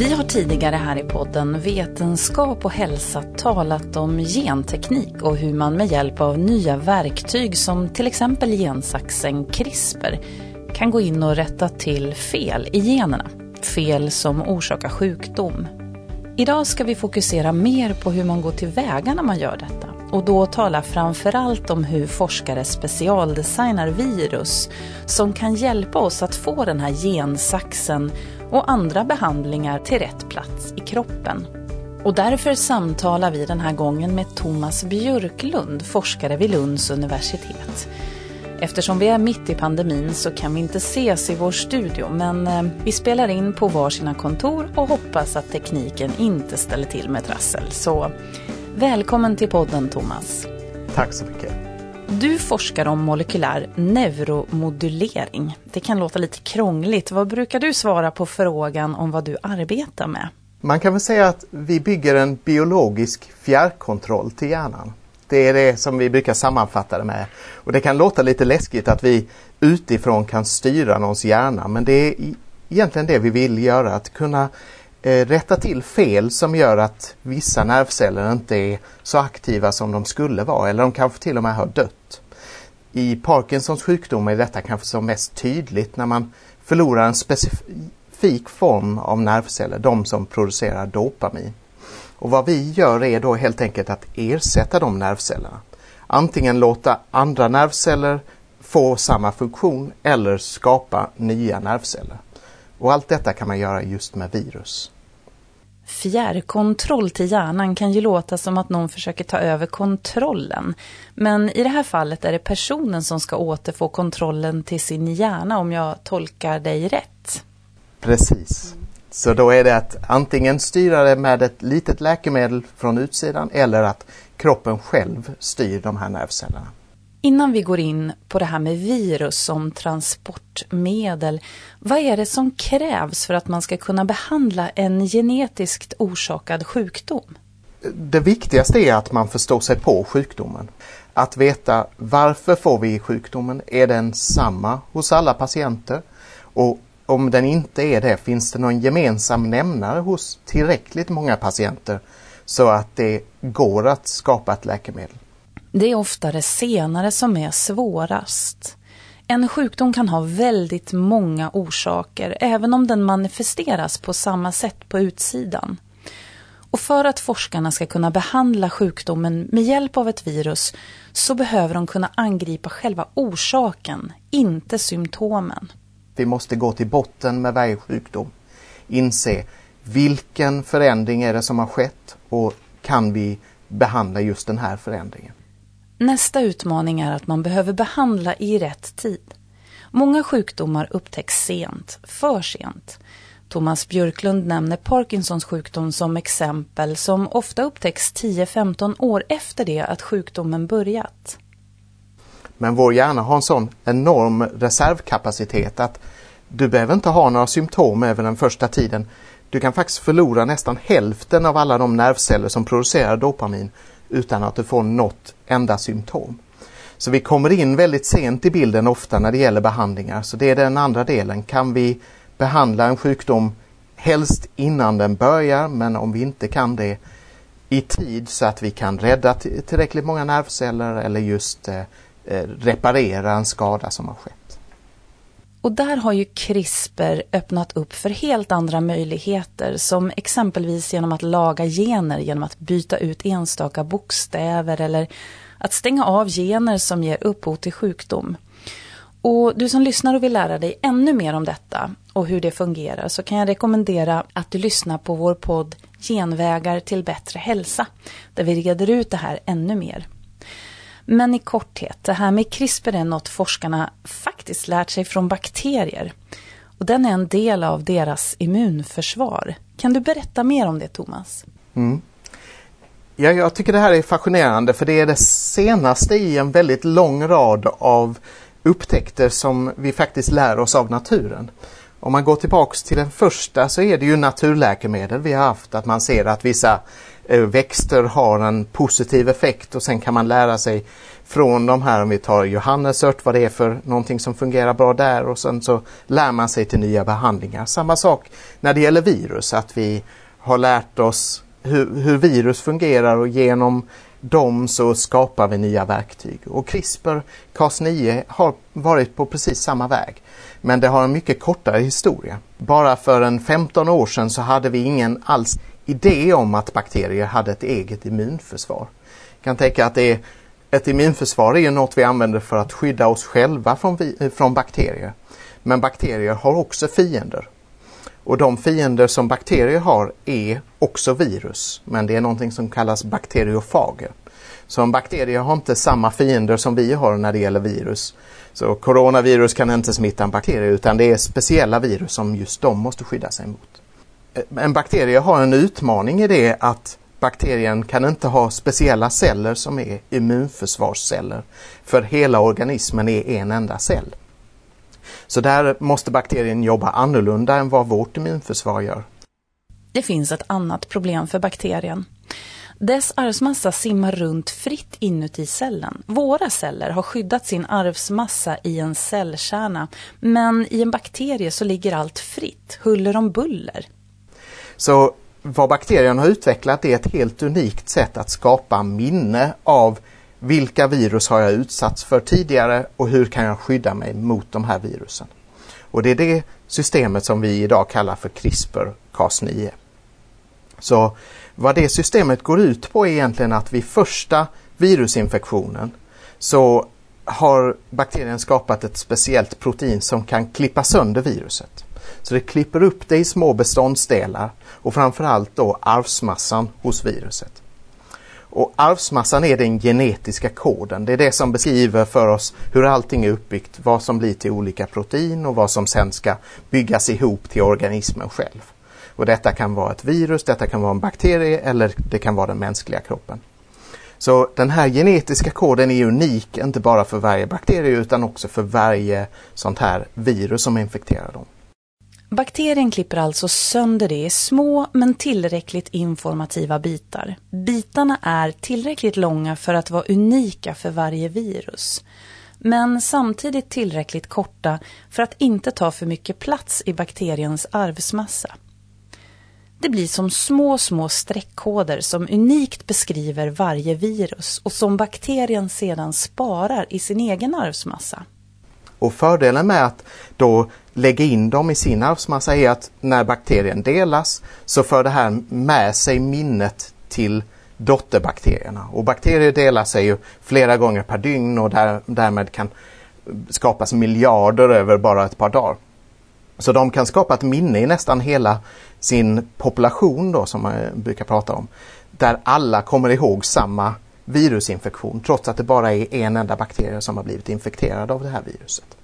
Vi har tidigare här i podden Vetenskap och hälsa talat om genteknik och hur man med hjälp av nya verktyg som till exempel gensaxen CRISPR kan gå in och rätta till fel i generna. Fel som orsakar sjukdom. Idag ska vi fokusera mer på hur man går tillväga när man gör detta och då tala framförallt om hur forskare specialdesignar virus som kan hjälpa oss att få den här gensaxen och andra behandlingar till rätt plats i kroppen. Och därför samtalar vi den här gången med Thomas Björklund, forskare vid Lunds universitet. Eftersom vi är mitt i pandemin så kan vi inte ses i vår studio men eh, vi spelar in på varsina kontor och hoppas att tekniken inte ställer till med trassel. Så välkommen till podden Thomas. Tack så mycket. Du forskar om molekylär neuromodulering. Det kan låta lite krångligt. Vad brukar du svara på frågan om vad du arbetar med? Man kan väl säga att vi bygger en biologisk fjärrkontroll till hjärnan. Det är det som vi brukar sammanfatta det med. Och det kan låta lite läskigt att vi utifrån kan styra någons hjärna men det är egentligen det vi vill göra, att kunna Eh, rätta till fel som gör att vissa nervceller inte är så aktiva som de skulle vara eller de kanske till och med har dött. I Parkinsons sjukdom är detta kanske som mest tydligt när man förlorar en specifik form av nervceller, de som producerar dopamin. Och vad vi gör är då helt enkelt att ersätta de nervcellerna. Antingen låta andra nervceller få samma funktion eller skapa nya nervceller. Och allt detta kan man göra just med virus. Fjärrkontroll till hjärnan kan ju låta som att någon försöker ta över kontrollen. Men i det här fallet är det personen som ska återfå kontrollen till sin hjärna om jag tolkar dig rätt. Precis. Så då är det att antingen styra det med ett litet läkemedel från utsidan eller att kroppen själv styr de här nervcellerna. Innan vi går in på det här med virus som transportmedel, vad är det som krävs för att man ska kunna behandla en genetiskt orsakad sjukdom? Det viktigaste är att man förstår sig på sjukdomen. Att veta varför får vi sjukdomen? Är den samma hos alla patienter? Och om den inte är det, finns det någon gemensam nämnare hos tillräckligt många patienter så att det går att skapa ett läkemedel? Det är ofta det senare som är svårast. En sjukdom kan ha väldigt många orsaker, även om den manifesteras på samma sätt på utsidan. Och för att forskarna ska kunna behandla sjukdomen med hjälp av ett virus så behöver de kunna angripa själva orsaken, inte symptomen. Vi måste gå till botten med varje sjukdom. Inse vilken förändring är det som har skett och kan vi behandla just den här förändringen. Nästa utmaning är att man behöver behandla i rätt tid. Många sjukdomar upptäcks sent, för sent. Thomas Björklund nämner Parkinsons sjukdom som exempel som ofta upptäcks 10-15 år efter det att sjukdomen börjat. Men vår hjärna har en sån enorm reservkapacitet att du behöver inte ha några symptom över den första tiden. Du kan faktiskt förlora nästan hälften av alla de nervceller som producerar dopamin utan att du får något enda symptom. Så vi kommer in väldigt sent i bilden ofta när det gäller behandlingar. Så det är den andra delen. Kan vi behandla en sjukdom helst innan den börjar men om vi inte kan det i tid så att vi kan rädda tillräckligt många nervceller eller just eh, eh, reparera en skada som har skett. Och där har ju CRISPR öppnat upp för helt andra möjligheter som exempelvis genom att laga gener genom att byta ut enstaka bokstäver eller att stänga av gener som ger upphov till sjukdom. Och du som lyssnar och vill lära dig ännu mer om detta och hur det fungerar så kan jag rekommendera att du lyssnar på vår podd Genvägar till bättre hälsa där vi reder ut det här ännu mer. Men i korthet, det här med CRISPR är något forskarna faktiskt lärt sig från bakterier. Och den är en del av deras immunförsvar. Kan du berätta mer om det, Thomas? Mm. Ja, jag tycker det här är fascinerande för det är det senaste i en väldigt lång rad av upptäckter som vi faktiskt lär oss av naturen. Om man går tillbaks till den första så är det ju naturläkemedel vi har haft, att man ser att vissa Eh, växter har en positiv effekt och sen kan man lära sig från de här, om vi tar Johannesört, vad det är för någonting som fungerar bra där och sen så lär man sig till nya behandlingar. Samma sak när det gäller virus, att vi har lärt oss hur, hur virus fungerar och genom dem så skapar vi nya verktyg. Och CRISPR Cas9 har varit på precis samma väg. Men det har en mycket kortare historia. Bara för en 15 år sedan så hade vi ingen alls idé om att bakterier hade ett eget immunförsvar. Jag kan tänka att det är, ett immunförsvar är något vi använder för att skydda oss själva från, från bakterier. Men bakterier har också fiender. Och de fiender som bakterier har är också virus, men det är någonting som kallas bakteriofager. Så en bakterie har inte samma fiender som vi har när det gäller virus. Så coronavirus kan inte smitta en bakterie utan det är speciella virus som just de måste skydda sig mot. Eh, en bakterie har en utmaning i det att bakterien kan inte ha speciella celler som är immunförsvarsceller. För hela organismen är en enda cell. Så där måste bakterien jobba annorlunda än vad vårt immunförsvar gör. Det finns ett annat problem för bakterien. Dess arvsmassa simmar runt fritt inuti cellen. Våra celler har skyddat sin arvsmassa i en cellkärna, men i en bakterie så ligger allt fritt, huller om buller. Så vad bakterien har utvecklat är ett helt unikt sätt att skapa minne av vilka virus har jag utsatts för tidigare och hur kan jag skydda mig mot de här virusen? Och det är det systemet som vi idag kallar för CRISPR-Cas9. Så vad det systemet går ut på är egentligen att vid första virusinfektionen så har bakterien skapat ett speciellt protein som kan klippa sönder viruset. Så det klipper upp det i små beståndsdelar och framförallt då arvsmassan hos viruset. Och arvsmassan är den genetiska koden. Det är det som beskriver för oss hur allting är uppbyggt, vad som blir till olika protein och vad som sen ska byggas ihop till organismen själv. Och detta kan vara ett virus, detta kan vara en bakterie eller det kan vara den mänskliga kroppen. Så den här genetiska koden är unik, inte bara för varje bakterie utan också för varje sånt här virus som infekterar dem. Bakterien klipper alltså sönder det i små men tillräckligt informativa bitar. Bitarna är tillräckligt långa för att vara unika för varje virus. Men samtidigt tillräckligt korta för att inte ta för mycket plats i bakteriens arvsmassa. Det blir som små, små streckkoder som unikt beskriver varje virus och som bakterien sedan sparar i sin egen arvsmassa. Och fördelen med att då lägga in dem i sin arvsmassa är att när bakterien delas så för det här med sig minnet till dotterbakterierna. Och bakterier delar sig ju flera gånger per dygn och där, därmed kan skapas miljarder över bara ett par dagar. Så de kan skapa ett minne i nästan hela sin population då som man brukar prata om. Där alla kommer ihåg samma virusinfektion trots att det bara är en enda bakterie som har blivit infekterad av det här viruset.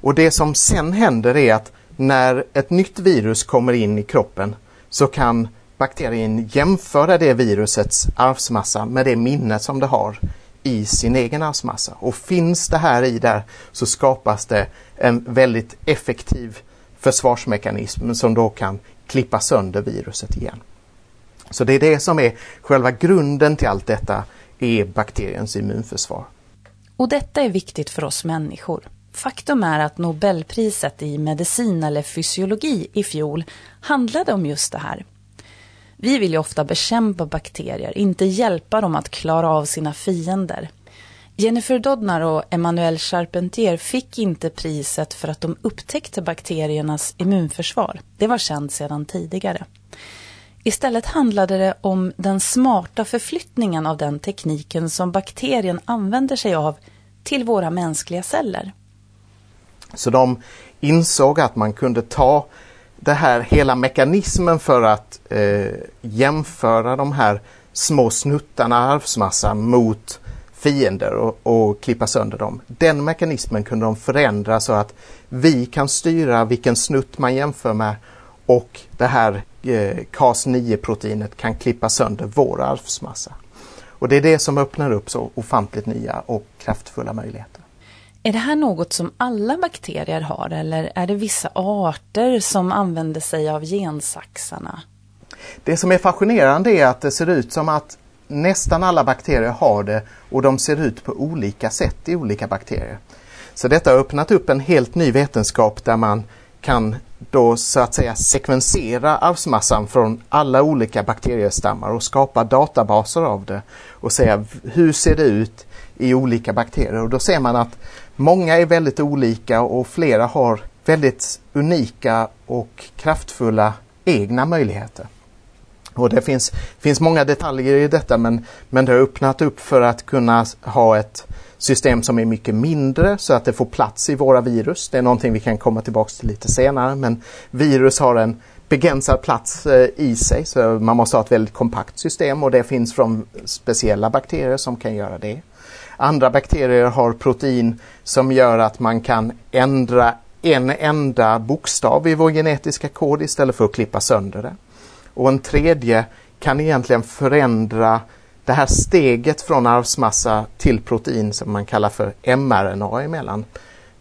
Och det som sen händer är att när ett nytt virus kommer in i kroppen så kan bakterien jämföra det virusets arvsmassa med det minne som det har i sin egen arvsmassa. Och finns det här i där så skapas det en väldigt effektiv försvarsmekanism som då kan klippa sönder viruset igen. Så det är det som är själva grunden till allt detta är bakteriens immunförsvar. Och detta är viktigt för oss människor. Faktum är att Nobelpriset i medicin eller fysiologi i fjol handlade om just det här. Vi vill ju ofta bekämpa bakterier, inte hjälpa dem att klara av sina fiender. Jennifer Dodnar och Emmanuel Charpentier fick inte priset för att de upptäckte bakteriernas immunförsvar. Det var känt sedan tidigare. Istället handlade det om den smarta förflyttningen av den tekniken som bakterien använder sig av till våra mänskliga celler. Så de insåg att man kunde ta det här hela mekanismen för att eh, jämföra de här små snuttarna arvsmassa mot fiender och, och, klippa sönder dem. Den mekanismen kunde de förändra så att vi kan styra vilken snutt man jämför med och det här eh, Cas9-proteinet kan klippa sönder vår arvsmassa. Och det är det som öppnar upp så ofantligt nya och kraftfulla möjligheter. Är det här något som alla bakterier har eller är det vissa arter som använder sig av gensaxarna? Det som är fascinerande är att det ser ut som att nästan alla bakterier har det och de ser ut på olika sätt i olika bakterier. Så detta har öppnat upp en helt ny vetenskap där man kan då så att säga sekvensera arvsmassan från alla olika bakteriestammar och skapa databaser av det och säga hur ser det ut i olika bakterier och då ser man att många är väldigt olika och flera har väldigt unika och kraftfulla egna möjligheter. Och det finns, finns många detaljer i detta men, men det har öppnat upp för att kunna ha ett system som är mycket mindre så att det får plats i våra virus. Det är någonting vi kan komma tillbaks till lite senare men virus har en begränsad plats eh, i sig så man måste ha ett väldigt kompakt system och det finns från speciella bakterier som kan göra det. Andra bakterier har protein som gör att man kan ändra en enda bokstav i vår genetiska kod istället för att klippa sönder det. Och en tredje kan egentligen förändra det här steget från arvsmassa till protein som man kallar för mRNA emellan.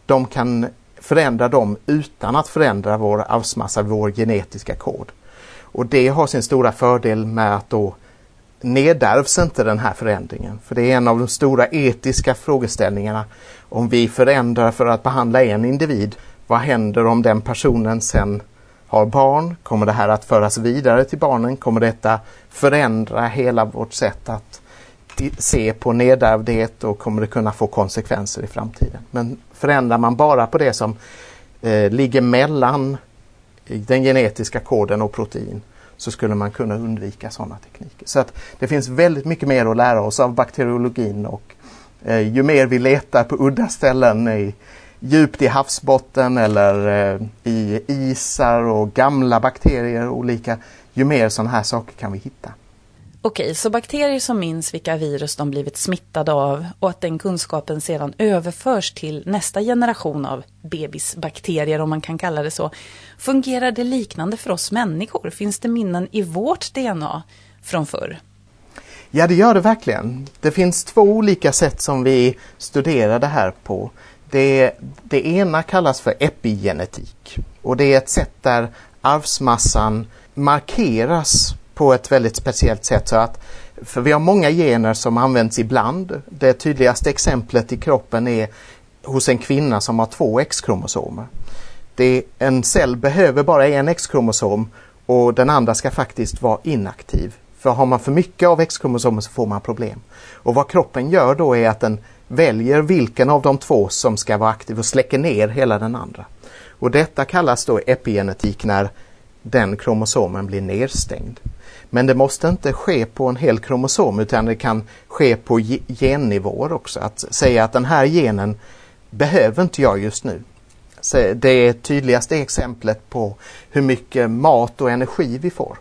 De kan förändra dem utan att förändra vår arvsmassa, vår genetiska kod. Och det har sin stora fördel med att då nedärvs inte den här förändringen. För det är en av de stora etiska frågeställningarna. Om vi förändrar för att behandla en individ, vad händer om den personen sen har barn? Kommer det här att föras vidare till barnen? Kommer detta förändra hela vårt sätt att se på nedärvdhet och kommer det kunna få konsekvenser i framtiden? Men förändrar man bara på det som eh, ligger mellan den genetiska koden och protein så skulle man kunna undvika sådana tekniker. Så att det finns väldigt mycket mer att lära oss av bakteriologin och eh, ju mer vi letar på udda ställen i, djupt i havsbotten eller eh, i isar och gamla bakterier och olika, ju mer sådana här saker kan vi hitta. Okej, så bakterier som minns vilka virus de blivit smittade av och att den kunskapen sedan överförs till nästa generation av bebisbakterier, om man kan kalla det så. Fungerar det liknande för oss människor? Finns det minnen i vårt DNA från förr? Ja, det gör det verkligen. Det finns två olika sätt som vi studerar det här på. Det, det ena kallas för epigenetik och det är ett sätt där arvsmassan markeras på ett väldigt speciellt sätt. Så att, för vi har många gener som används ibland. Det tydligaste exemplet i kroppen är hos en kvinna som har två X-kromosomer. en cell behöver bara en X-kromosom och den andra ska faktiskt vara inaktiv. För har man för mycket av X-kromosomer så får man problem. Och vad kroppen gör då är att den väljer vilken av de två som ska vara aktiv och släcker ner hela den andra. Och detta kallas då epigenetik när den kromosomen blir nedstängd. Men det måste inte ske på en hel kromosom utan det kan ske på gennivåer också. Att säga att den här genen behöver inte jag just nu. Det är tydligaste exemplet på hur mycket mat och energi vi får.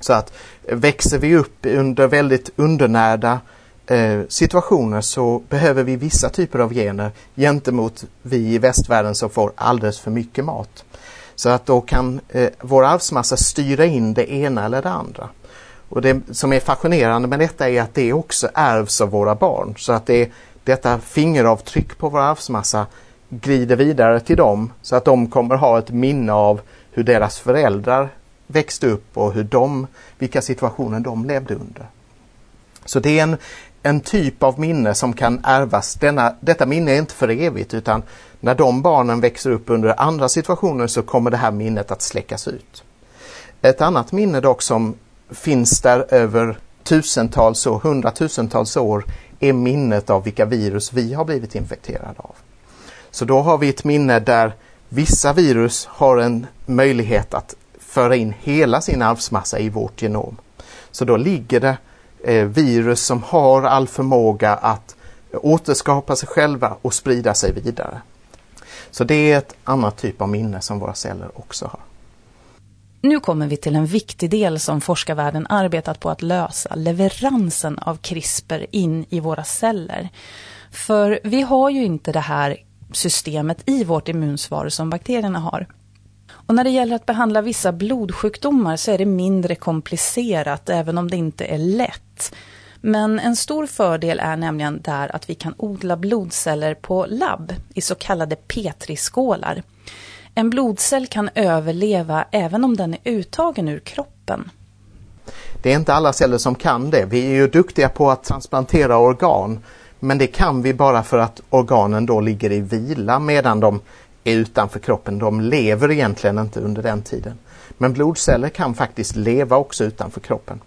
Så att växer vi upp under väldigt undernärda eh, situationer så behöver vi vissa typer av gener gentemot vi i västvärlden som får alldeles för mycket mat. Så att då kan eh, vår arvsmassa styra in det ena eller det andra. Och det som är fascinerande med detta är att det också ärvs av våra barn. Så att det, detta fingeravtryck på vår arvsmassa glider vidare till dem så att de kommer ha ett minne av hur deras föräldrar växte upp och hur de, vilka situationer de levde under. Så det är en, en typ av minne som kan ärvas. Denna, detta minne är inte för evigt utan när de barnen växer upp under andra situationer så kommer det här minnet att släckas ut. Ett annat minne dock som finns där över tusentals och hundratusentals år är minnet av vilka virus vi har blivit infekterade av. Så då har vi ett minne där vissa virus har en möjlighet att föra in hela sin arvsmassa i vårt genom. Så då ligger det Eh, virus som har all förmåga att återskapa sig själva och sprida sig vidare. Så det är ett annat typ av minne som våra celler också har. Nu kommer vi till en viktig del som forskarvärlden arbetat på att lösa, leveransen av CRISPR in i våra celler. För vi har ju inte det här systemet i vårt immunsvar som bakterierna har. Och när det gäller att behandla vissa blodsjukdomar så är det mindre komplicerat även om det inte är lätt. Men en stor fördel är nämligen där att vi kan odla blodceller på labb i så kallade Petriskålar. En blodcell kan överleva även om den är uttagen ur kroppen. Det är inte alla celler som kan det. Vi är ju duktiga på att transplantera organ men det kan vi bara för att organen då ligger i vila medan de är utanför kroppen. De lever egentligen inte under den tiden. Men blodceller kan faktiskt leva också utanför kroppen.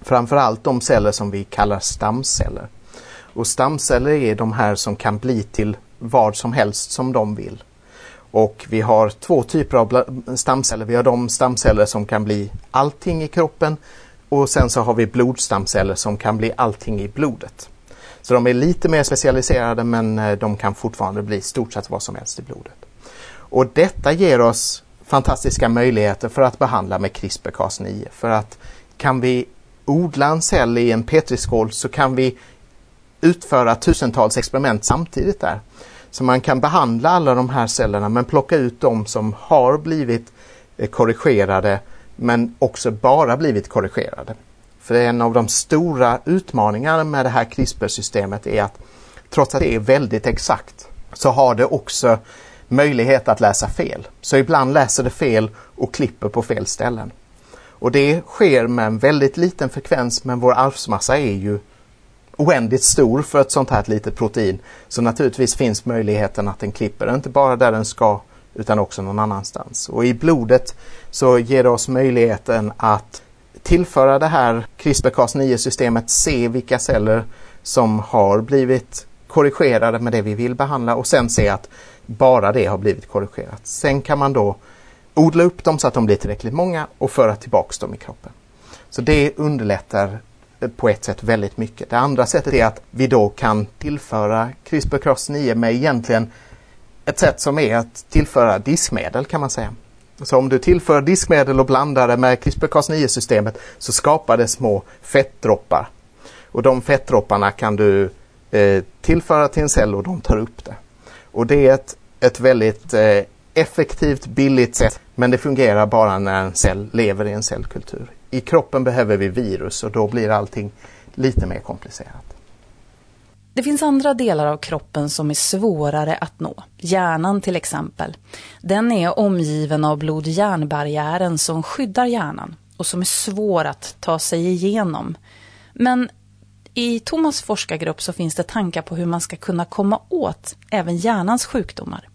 Framförallt de celler som vi kallar stamceller. Och stamceller är de här som kan bli till vad som helst som de vill. Och vi har två typer av stamceller. Vi har de stamceller som kan bli allting i kroppen och sen så har vi blodstamceller som kan bli allting i blodet. Så de är lite mer specialiserade men eh, de kan fortfarande bli stort sett vad som helst i blodet. Och detta ger oss fantastiska möjligheter för att behandla med CRISPR-Cas9. För att kan vi odla en cell i en petriskål så kan vi utföra tusentals experiment samtidigt där. Så man kan behandla alla de här cellerna men plocka ut de som har blivit eh, korrigerade men också bara blivit korrigerade. För en av de stora utmaningarna med det här CRISPR-systemet är att trots att det är väldigt exakt så har det också möjlighet att läsa fel. Så ibland läser det fel och klipper på fel ställen. Och det sker med en väldigt liten frekvens men vår arvsmassa är ju oändligt stor för ett sånt här litet protein. Så naturligtvis finns möjligheten att den klipper, inte bara där den ska utan också någon annanstans. Och i blodet så ger det oss möjligheten att tillföra det här CRISPR-Cas9-systemet, se vilka celler som har blivit korrigerade med det vi vill behandla och sen se att bara det har blivit korrigerat. Sen kan man då odla upp dem så att de blir tillräckligt många och föra tillbaks dem i kroppen. Så det underlättar eh, på ett sätt väldigt mycket. Det andra sättet är att vi då kan tillföra CRISPR-Cas9 med egentligen ett sätt som är att tillföra diskmedel kan man säga. Så om du tillför diskmedel och blandar det med CRISPR-Cas9-systemet så skapar det små fettdroppar. Och de fettdropparna kan du eh, tillföra till en cell och de tar upp det. Och det är ett, ett väldigt eh, effektivt, billigt sätt men det fungerar bara när en cell lever i en cellkultur. I kroppen behöver vi virus och då blir allting lite mer komplicerat. Det finns andra delar av kroppen som är svårare att nå. Hjärnan till exempel. Den är omgiven av blod-hjärnbarriären som skyddar hjärnan och som är svår att ta sig igenom. Men i Thomas forskargrupp så finns det tankar på hur man ska kunna komma åt även hjärnans sjukdomar.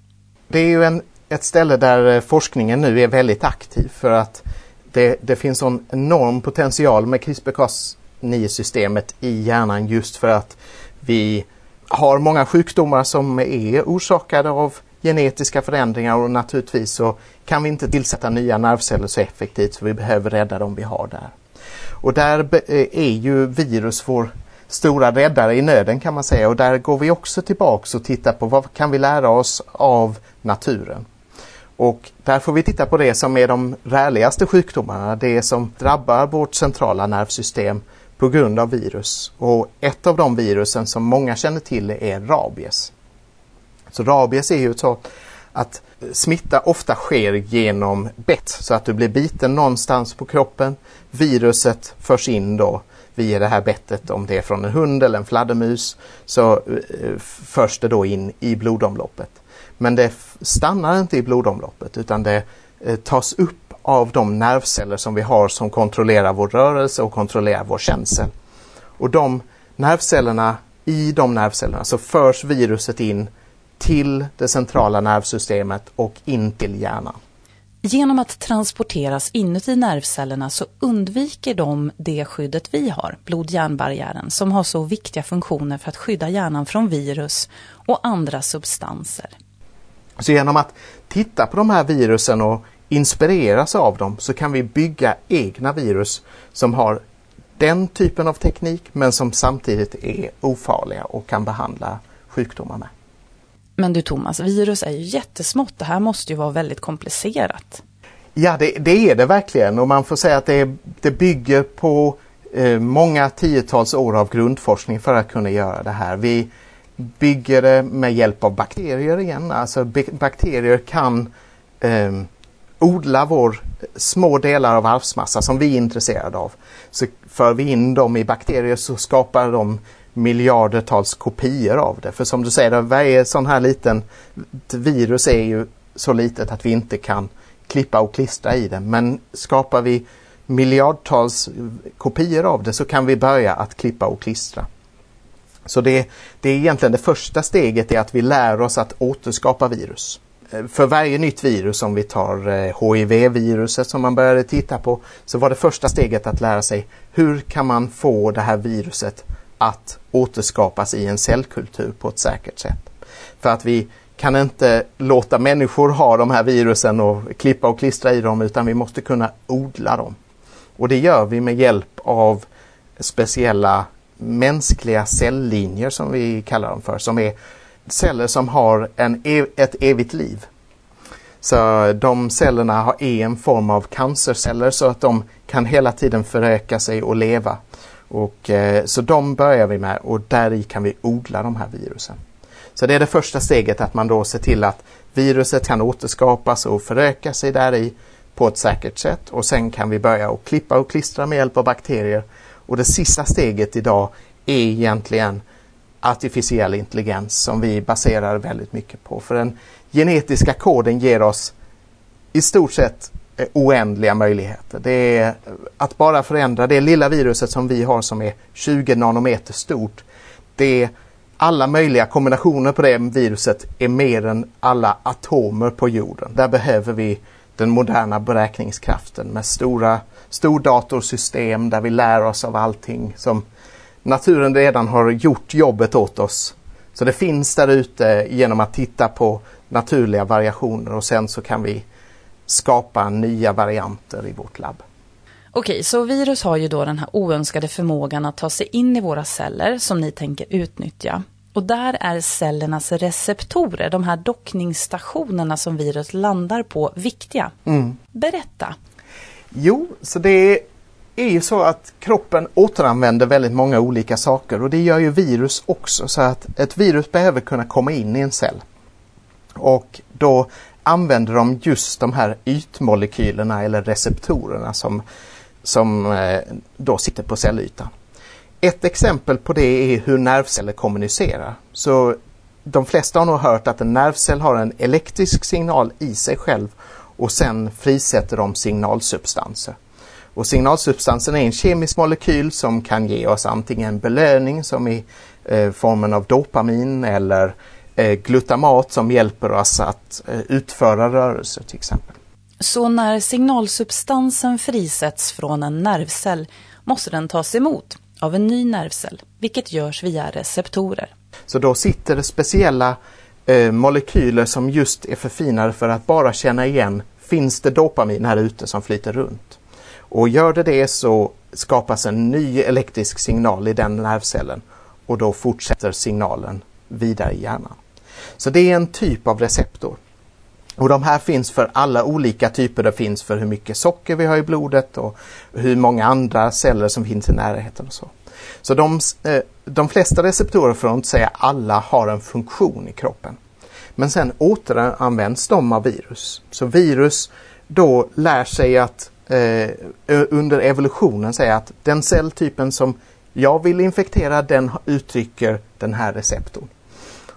Det är ju en, ett ställe där eh, forskningen nu är väldigt aktiv för att det, det finns en enorm potential med CRISPR-Cas9-systemet i hjärnan just för att vi har många sjukdomar som är orsakade av genetiska förändringar och naturligtvis så kan vi inte tillsätta nya nervceller så effektivt så vi behöver rädda dem vi har där. Och där eh, är ju virus vår stora räddare i nöden kan man säga och där går vi också tillbaks och tittar på vad kan vi lära oss av naturen. Och där får vi titta på det som är de rärligaste sjukdomarna, det som drabbar vårt centrala nervsystem på grund av virus. Och ett av de virusen som många känner till är rabies. Så rabies är ju så att smitta ofta sker genom bett, så att du blir biten någonstans på kroppen. Viruset förs in då via det här bettet, om det är från en hund eller en fladdermus, så eh, förs det då in i blodomloppet. Men det stannar inte i blodomloppet utan det eh, tas upp av de nervceller som vi har som kontrollerar vår rörelse och kontrollerar vår känsel. Och de nervcellerna, i de nervcellerna så förs viruset in till det centrala nervsystemet och in till hjärnan. Genom att transporteras inuti nervcellerna så undviker de det skyddet vi har, blod-hjärnbarriären, som har så viktiga funktioner för att skydda hjärnan från virus och andra substanser. Så genom att titta på de här virusen och inspireras av dem så kan vi bygga egna virus som har den typen av teknik men som samtidigt är ofarliga och kan behandla sjukdomar med. Men du Thomas, virus är ju jättesmått. Det här måste ju vara väldigt komplicerat. Ja, det, det är det verkligen och man får säga att det, det bygger på eh, många tiotals år av grundforskning för att kunna göra det här. Vi bygger det med hjälp av bakterier igen. Alltså bakterier kan eh, odla vår eh, små delar av arvsmassa som vi är intresserade av. Så för vi in dem i bakterier så skapar de miljardertals kopior av det. För som du säger, varje sån här liten virus är ju så litet att vi inte kan klippa och klistra i det. Men skapar vi miljardtals eh, kopior av det så kan vi börja att klippa och klistra. Så det, det är egentligen det första steget är att vi lär oss att återskapa virus. Eh, för varje nytt virus, om vi tar eh, HIV-viruset som man började titta på, så var det första steget att lära sig hur kan man få det här viruset att återskapas i en cellkultur på ett säkert sätt. För att vi kan inte låta människor ha de här virusen och klippa och klistra i dem utan vi måste kunna odla dem. Och det gör vi med hjälp av speciella mänskliga celllinjer som vi kallar dem för, som är celler som har en, ett evigt liv. Så de cellerna är en form av cancerceller så att de kan hela tiden föröka sig och leva. Och, eh, så de börjar vi med och där i kan vi odla de här virusen. Så det är det första steget att man då ser till att viruset kan återskapas och föröka sig där i på ett säkert sätt och sen kan vi börja att klippa och klistra med hjälp av bakterier. Och det sista steget idag är egentligen artificiell intelligens som vi baserar väldigt mycket på. För den genetiska koden ger oss i stort sett eh, oändliga möjligheter. Det är att bara förändra det lilla viruset som vi har som är 20 nanometer stort. Det är alla möjliga kombinationer på det viruset är mer än alla atomer på jorden. Där behöver vi den moderna beräkningskraften med stora stordatorsystem där vi lär oss av allting som naturen redan har gjort jobbet åt oss. Så det finns där ute genom att titta på naturliga variationer och sen så kan vi skapa nya varianter i vårt labb. Okej, så virus har ju då den här oönskade förmågan att ta sig in i våra celler som ni tänker utnyttja. Och där är cellernas receptorer, de här dockningsstationerna som virus landar på, viktiga. Mm. Berätta. Jo, så det är ju så att kroppen återanvänder väldigt många olika saker och det gör ju virus också. Så att ett virus behöver kunna komma in i en cell. Och då använder de just de här ytmolekylerna eller receptorerna som, som eh, då sitter på cellytan. Ett exempel på det är hur nervceller kommunicerar. Så de flesta har nog hört att en nervcell har en elektrisk signal i sig själv och sen frisätter de signalsubstanser. Och signalsubstansen är en kemisk molekyl som kan ge oss antingen belöning som i eh, formen av dopamin eller eh, glutamat som hjälper oss att eh, utföra rörelser till exempel. Så när signalsubstansen frisätts från en nervcell måste den tas emot av en ny nervcell, vilket görs via receptorer. Så då sitter det speciella eh, molekyler som just är förfinade för att bara känna igen, finns det dopamin här ute som flyter runt? Och gör det det så skapas en ny elektrisk signal i den nervcellen och då fortsätter signalen vidare i hjärnan. Så det är en typ av receptor. Och de här finns för alla olika typer. Det finns för hur mycket socker vi har i blodet och hur många andra celler som finns i närheten. och Så Så de, eh, de flesta receptorer, för att inte säga alla, har en funktion i kroppen. Men sen återanvänds de av virus. Så virus då lär sig att eh, under evolutionen säga att den celltypen som jag vill infektera den uttrycker den här receptorn.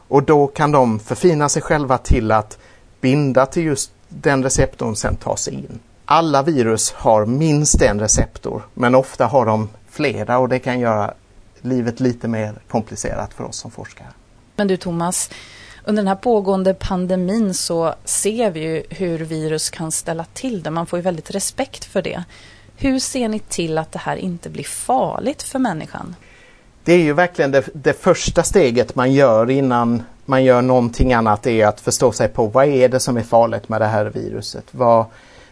Och då kan de förfina sig själva till att binda till just den receptorn och sen ta sig in. Alla virus har minst en receptor men ofta har de flera och det kan göra livet lite mer komplicerat för oss som forskare. Men du Thomas, under den här pågående pandemin så ser vi ju hur virus kan ställa till det. Man får ju väldigt respekt för det. Hur ser ni till att det här inte blir farligt för människan? Det är ju verkligen det, det första steget man gör innan man gör någonting annat är att förstå sig på vad är det som är farligt med det här viruset? Vad,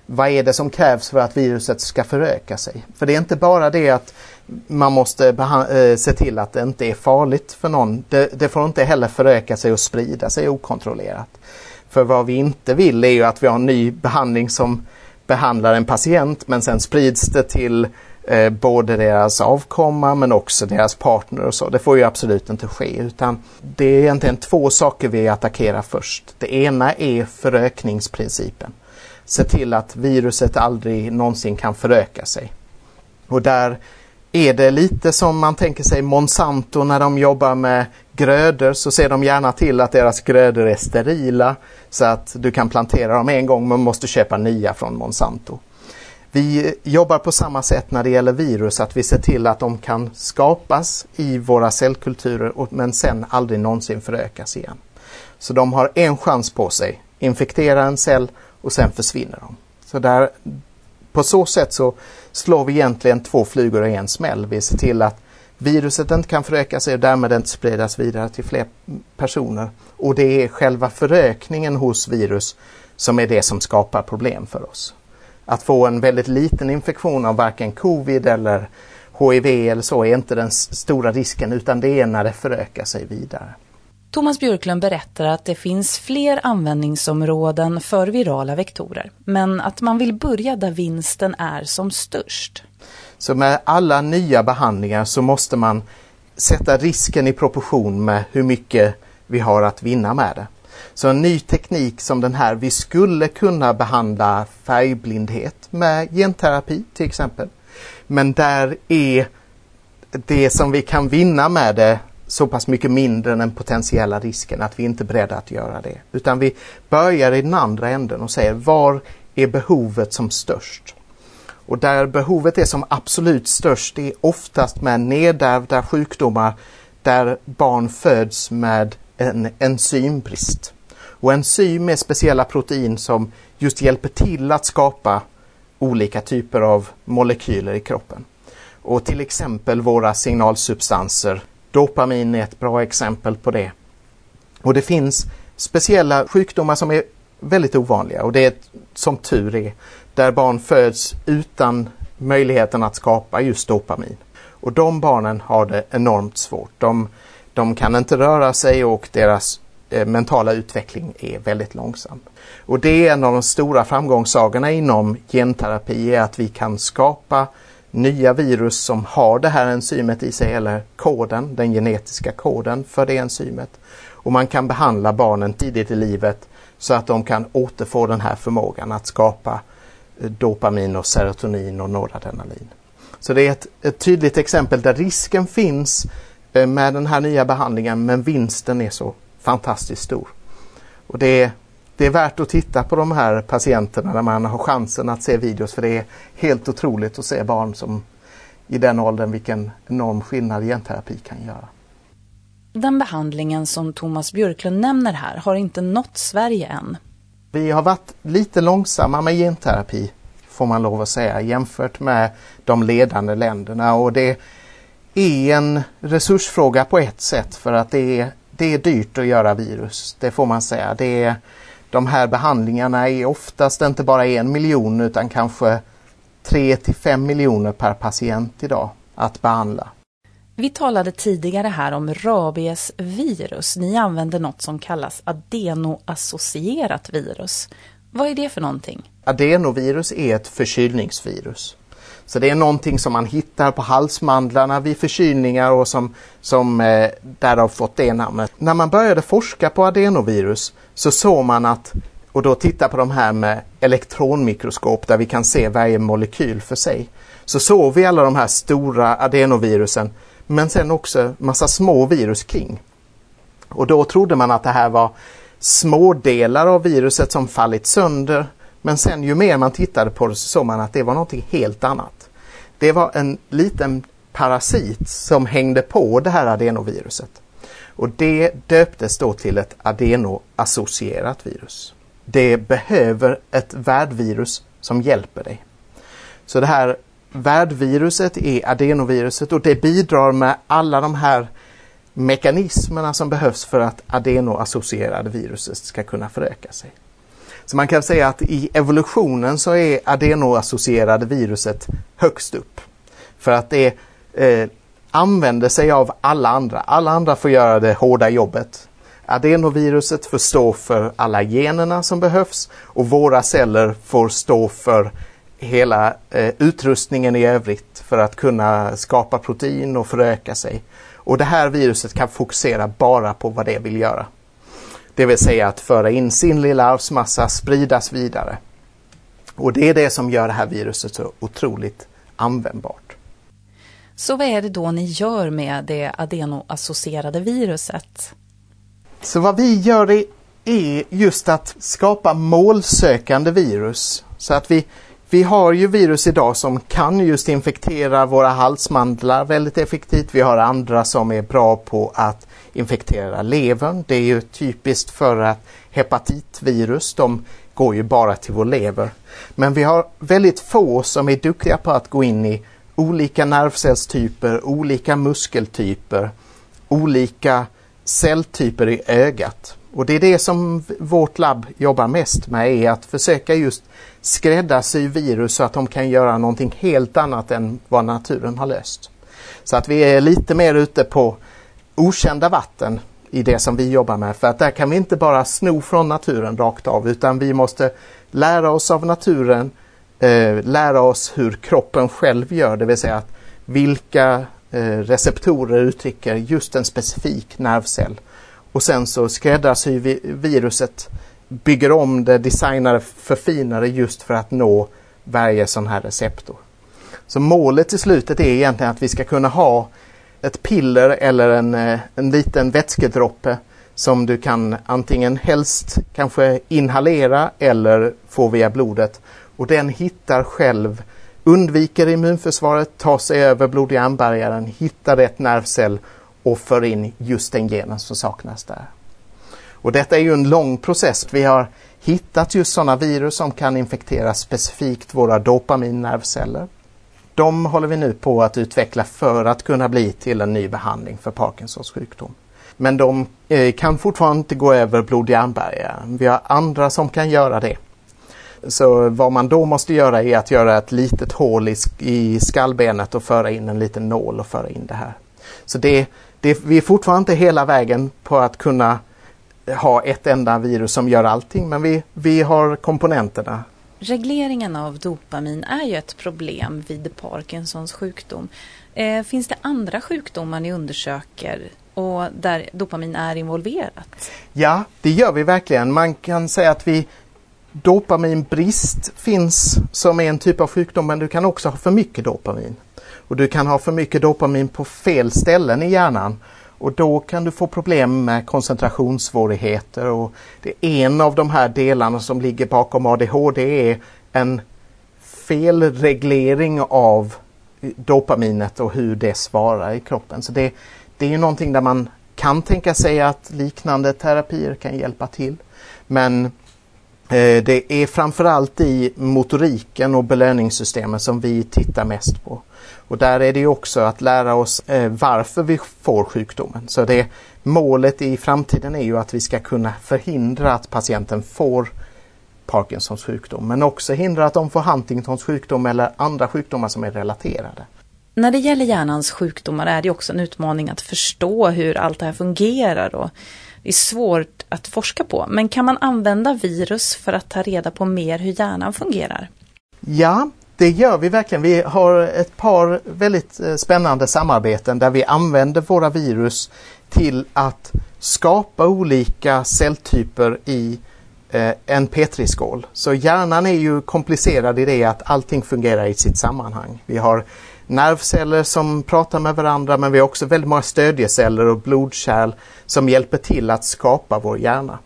vad är det som krävs för att viruset ska föröka sig? För det är inte bara det att man måste eh, se till att det inte är farligt för någon. Det, det, får inte heller föröka sig och sprida sig okontrollerat. För vad vi inte vill är ju att vi har en ny behandling som behandlar en patient men sen sprids det till eh, både deras avkomma men också deras partner och så. Det får ju absolut inte ske utan det är egentligen två saker vi attackerar först. Det ena är förökningsprincipen. Se till att viruset aldrig någonsin kan föröka sig. Och där är det lite som man tänker sig Monsanto när de jobbar med grödor så ser de gärna till att deras grödor är sterila så att du kan plantera dem en gång men måste köpa nya från Monsanto. Vi jobbar på samma sätt när det gäller virus, att vi ser till att de kan skapas i våra cellkulturer men sen aldrig någonsin förökas igen. Så de har en chans på sig, infektera en cell och sen försvinner de. Så där, på så sätt så slår vi egentligen två flugor i en smäll. Vi ser till att viruset inte kan föröka sig och därmed inte spridas vidare till fler personer. Och det är själva förökningen hos virus som är det som skapar problem för oss. Att få en väldigt liten infektion av varken covid eller HIV eller så är inte den stora risken utan det är när det förökar sig vidare. Thomas Björklund berättar att det finns fler användningsområden för virala vektorer, men att man vill börja där vinsten är som störst. Så med alla nya behandlingar så måste man sätta risken i proportion med hur mycket vi har att vinna med det. Så en ny teknik som den här, vi skulle kunna behandla färgblindhet med genterapi till exempel. Men där är det som vi kan vinna med det så pass mycket mindre än den potentiella risken att vi inte är beredda att göra det. Utan vi börjar i den andra änden och säger var är behovet som störst? Och där behovet är som absolut störst är oftast med nedärvda sjukdomar där barn föds med en enzymbrist. Och enzym är speciella protein som just hjälper till att skapa olika typer av molekyler i kroppen. Och till exempel våra signalsubstanser Dopamin är ett bra exempel på det. Och det finns speciella sjukdomar som är väldigt ovanliga och det är som tur är där barn föds utan möjligheten att skapa just dopamin. Och de barnen har det enormt svårt. De, de kan inte röra sig och deras eh, mentala utveckling är väldigt långsam. Och det är en av de stora framgångssagorna inom genterapi är att vi kan skapa nya virus som har det här enzymet i sig eller koden, den genetiska koden för det enzymet. Och man kan behandla barnen tidigt i livet så att de kan återfå den här förmågan att skapa eh, dopamin och serotonin och noradrenalin. Så det är ett, ett tydligt exempel där risken finns eh, med den här nya behandlingen men vinsten är så fantastiskt stor. Och det är det är värt att titta på de här patienterna när man har chansen att se videos för det är helt otroligt att se barn som i den åldern vilken enorm skillnad genterapi kan göra. Den behandlingen som Thomas Björklund nämner här har inte nått Sverige än. Vi har varit lite långsamma med genterapi får man lov att säga jämfört med de ledande länderna och det är en resursfråga på ett sätt för att det är, det är dyrt att göra virus, det får man säga. Det är, de här behandlingarna är oftast inte bara en miljon utan kanske 3 till 5 miljoner per patient idag att behandla. Vi talade tidigare här om rabiesvirus. Ni använder något som kallas adenoassocierat virus. Vad är det för någonting? Adenovirus är ett förkylningsvirus. Så det är någonting som man hittar på halsmandlarna vid förkylningar och som, som eh, därav fått det namnet. När man började forska på adenovirus så såg man att, och då titta på de här med elektronmikroskop där vi kan se varje molekyl för sig, så såg vi alla de här stora adenovirusen men sen också massa små virus kring. Och då trodde man att det här var små delar av viruset som fallit sönder men sen ju mer man tittade på det så såg man att det var någonting helt annat. Det var en liten parasit som hängde på det här adenoviruset. Och det döptes då till ett adenoassocierat virus. Det behöver ett värdvirus som hjälper dig. Så det här värdviruset är adenoviruset och det bidrar med alla de här mekanismerna som behövs för att adenoassocierade viruset ska kunna föröka sig. Så man kan säga att i evolutionen så är adenoassocierade viruset högst upp. För att det eh, använder sig av alla andra. Alla andra får göra det hårda jobbet. Adenoviruset får stå för alla generna som behövs och våra celler får stå för hela eh, utrustningen i övrigt för att kunna skapa protein och föröka sig. Och det här viruset kan fokusera bara på vad det vill göra. Det vill säga att föra in sin lilla arvsmassa, spridas vidare. Och det är det som gör det här viruset så otroligt användbart. Så vad är det då ni gör med det adenoassocierade viruset? Så vad vi gör är, är just att skapa målsökande virus. Så att vi, vi har ju virus idag som kan just infektera våra halsmandlar väldigt effektivt. Vi har andra som är bra på att infektera levern. Det är ju typiskt för att hepatitvirus, de går ju bara till vår lever. Men vi har väldigt få som är duktiga på att gå in i olika nervcellstyper, olika muskeltyper, olika celltyper i ögat. Och det är det som vårt labb jobbar mest med, är att försöka just skräddarsy virus så att de kan göra någonting helt annat än vad naturen har löst. Så att vi är lite mer ute på okända vatten i det som vi jobbar med. För att där kan vi inte bara sno från naturen rakt av utan vi måste lära oss av naturen, eh, lära oss hur kroppen själv gör, det vill säga att vilka eh, receptorer uttrycker just en specifik nervcell. Och sen så skräddarsyr vi viruset, bygger om det, designar det, förfinar det just för att nå varje sån här receptor. Så målet i slutet är egentligen att vi ska kunna ha ett piller eller en, eh, en liten vätskedroppe som du kan antingen helst kanske inhalera eller få via blodet. Och den hittar själv, undviker immunförsvaret, tar sig över blod-hjärnbarriären, hittar rätt nervcell och för in just den genen som saknas där. Och detta är ju en lång process. Vi har hittat just sådana virus som kan infektera specifikt våra dopaminnervceller. De håller vi nu på att utveckla för att kunna bli till en ny behandling för Parkinsons sjukdom. Men de eh, kan fortfarande inte gå över blod-hjärnbarriären. Vi har andra som kan göra det. Så vad man då måste göra är att göra ett litet hål i, i skallbenet och föra in en liten nål och föra in det här. Så det, det, vi är fortfarande inte hela vägen på att kunna ha ett enda virus som gör allting men vi, vi har komponenterna Regleringen av dopamin är ju ett problem vid Parkinsons sjukdom. Eh, finns det andra sjukdomar ni undersöker och där dopamin är involverat? Ja, det gör vi verkligen. Man kan säga att vi dopaminbrist finns som är en typ av sjukdom men du kan också ha för mycket dopamin. Och du kan ha för mycket dopamin på fel ställen i hjärnan och då kan du få problem med koncentrationssvårigheter och det är en av de här delarna som ligger bakom ADHD är en felreglering av dopaminet och hur det svarar i kroppen. Så det, det är någonting där man kan tänka sig att liknande terapier kan hjälpa till. Men Eh, det är framförallt i motoriken och belöningssystemen som vi tittar mest på. Och där är det också att lära oss eh, varför vi får sjukdomen. Så det målet i framtiden är ju att vi ska kunna förhindra att patienten får Parkinsons sjukdom men också hindra att de får Huntingtons sjukdom eller andra sjukdomar som är relaterade. När det gäller hjärnans sjukdomar är det också en utmaning att förstå hur allt det här fungerar och det är svårt att forska på. Men kan man använda virus för att ta reda på mer hur hjärnan fungerar? Ja, det gör vi verkligen. Vi har ett par väldigt eh, spännande samarbeten där vi använder våra virus till att skapa olika celltyper i eh, en petriskål. Så hjärnan är ju komplicerad i det att allting fungerar i sitt sammanhang. Vi har nervceller som pratar med varandra men vi har också väldigt många stödjeceller och blodkärl som hjälper till att skapa vår hjärna.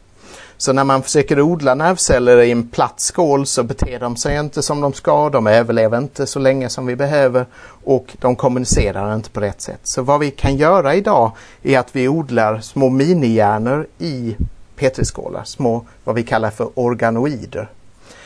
Så när man försöker odla nervceller i en platt skål så beter de sig inte som de ska, de överlever inte så länge som vi behöver och de kommunicerar inte på rätt sätt. Så vad vi kan göra idag är att vi odlar små minihjärnor i petriskålar, små vad vi kallar för organoider.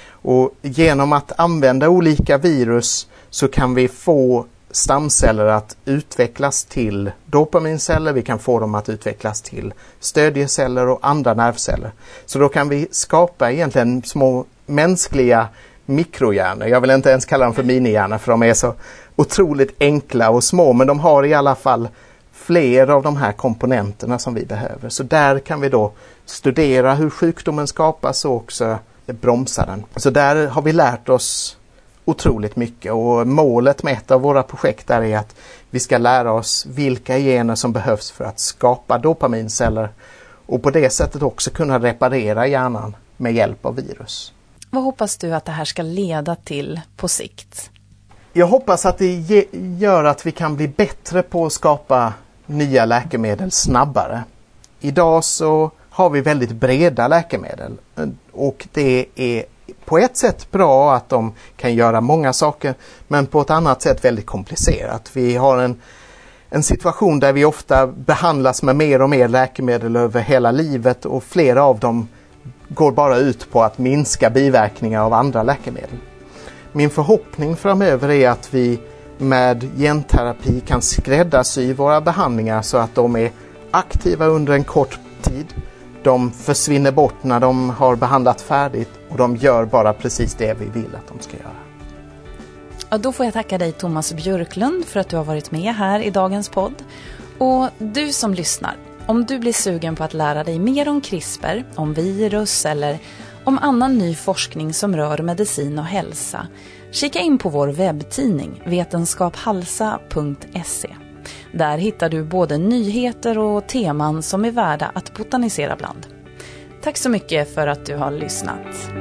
Och genom att använda olika virus så kan vi få stamceller att utvecklas till dopaminceller, vi kan få dem att utvecklas till stödjeceller och andra nervceller. Så då kan vi skapa egentligen små mänskliga mikrohjärnor. Jag vill inte ens kalla dem för minihjärnor för de är så otroligt enkla och små men de har i alla fall fler av de här komponenterna som vi behöver. Så där kan vi då studera hur sjukdomen skapas och också bromsa den. Så där har vi lärt oss otroligt mycket och målet med ett av våra projekt är att vi ska lära oss vilka gener som behövs för att skapa dopaminceller och på det sättet också kunna reparera hjärnan med hjälp av virus. Vad hoppas du att det här ska leda till på sikt? Jag hoppas att det gör att vi kan bli bättre på att skapa nya läkemedel snabbare. Idag så har vi väldigt breda läkemedel och det är på ett sätt bra att de kan göra många saker men på ett annat sätt väldigt komplicerat. Vi har en, en situation där vi ofta behandlas med mer och mer läkemedel över hela livet och flera av dem går bara ut på att minska biverkningar av andra läkemedel. Min förhoppning framöver är att vi med genterapi kan skräddarsy våra behandlingar så att de är aktiva under en kort tid. De försvinner bort när de har behandlat färdigt och de gör bara precis det vi vill att de ska göra. Ja, då får jag tacka dig Thomas Björklund för att du har varit med här i dagens podd. Och du som lyssnar, om du blir sugen på att lära dig mer om CRISPR, om virus eller om annan ny forskning som rör medicin och hälsa, kika in på vår webbtidning vetenskaphalsa.se. Där hittar du både nyheter och teman som är värda att botanisera bland. Tack så mycket för att du har lyssnat.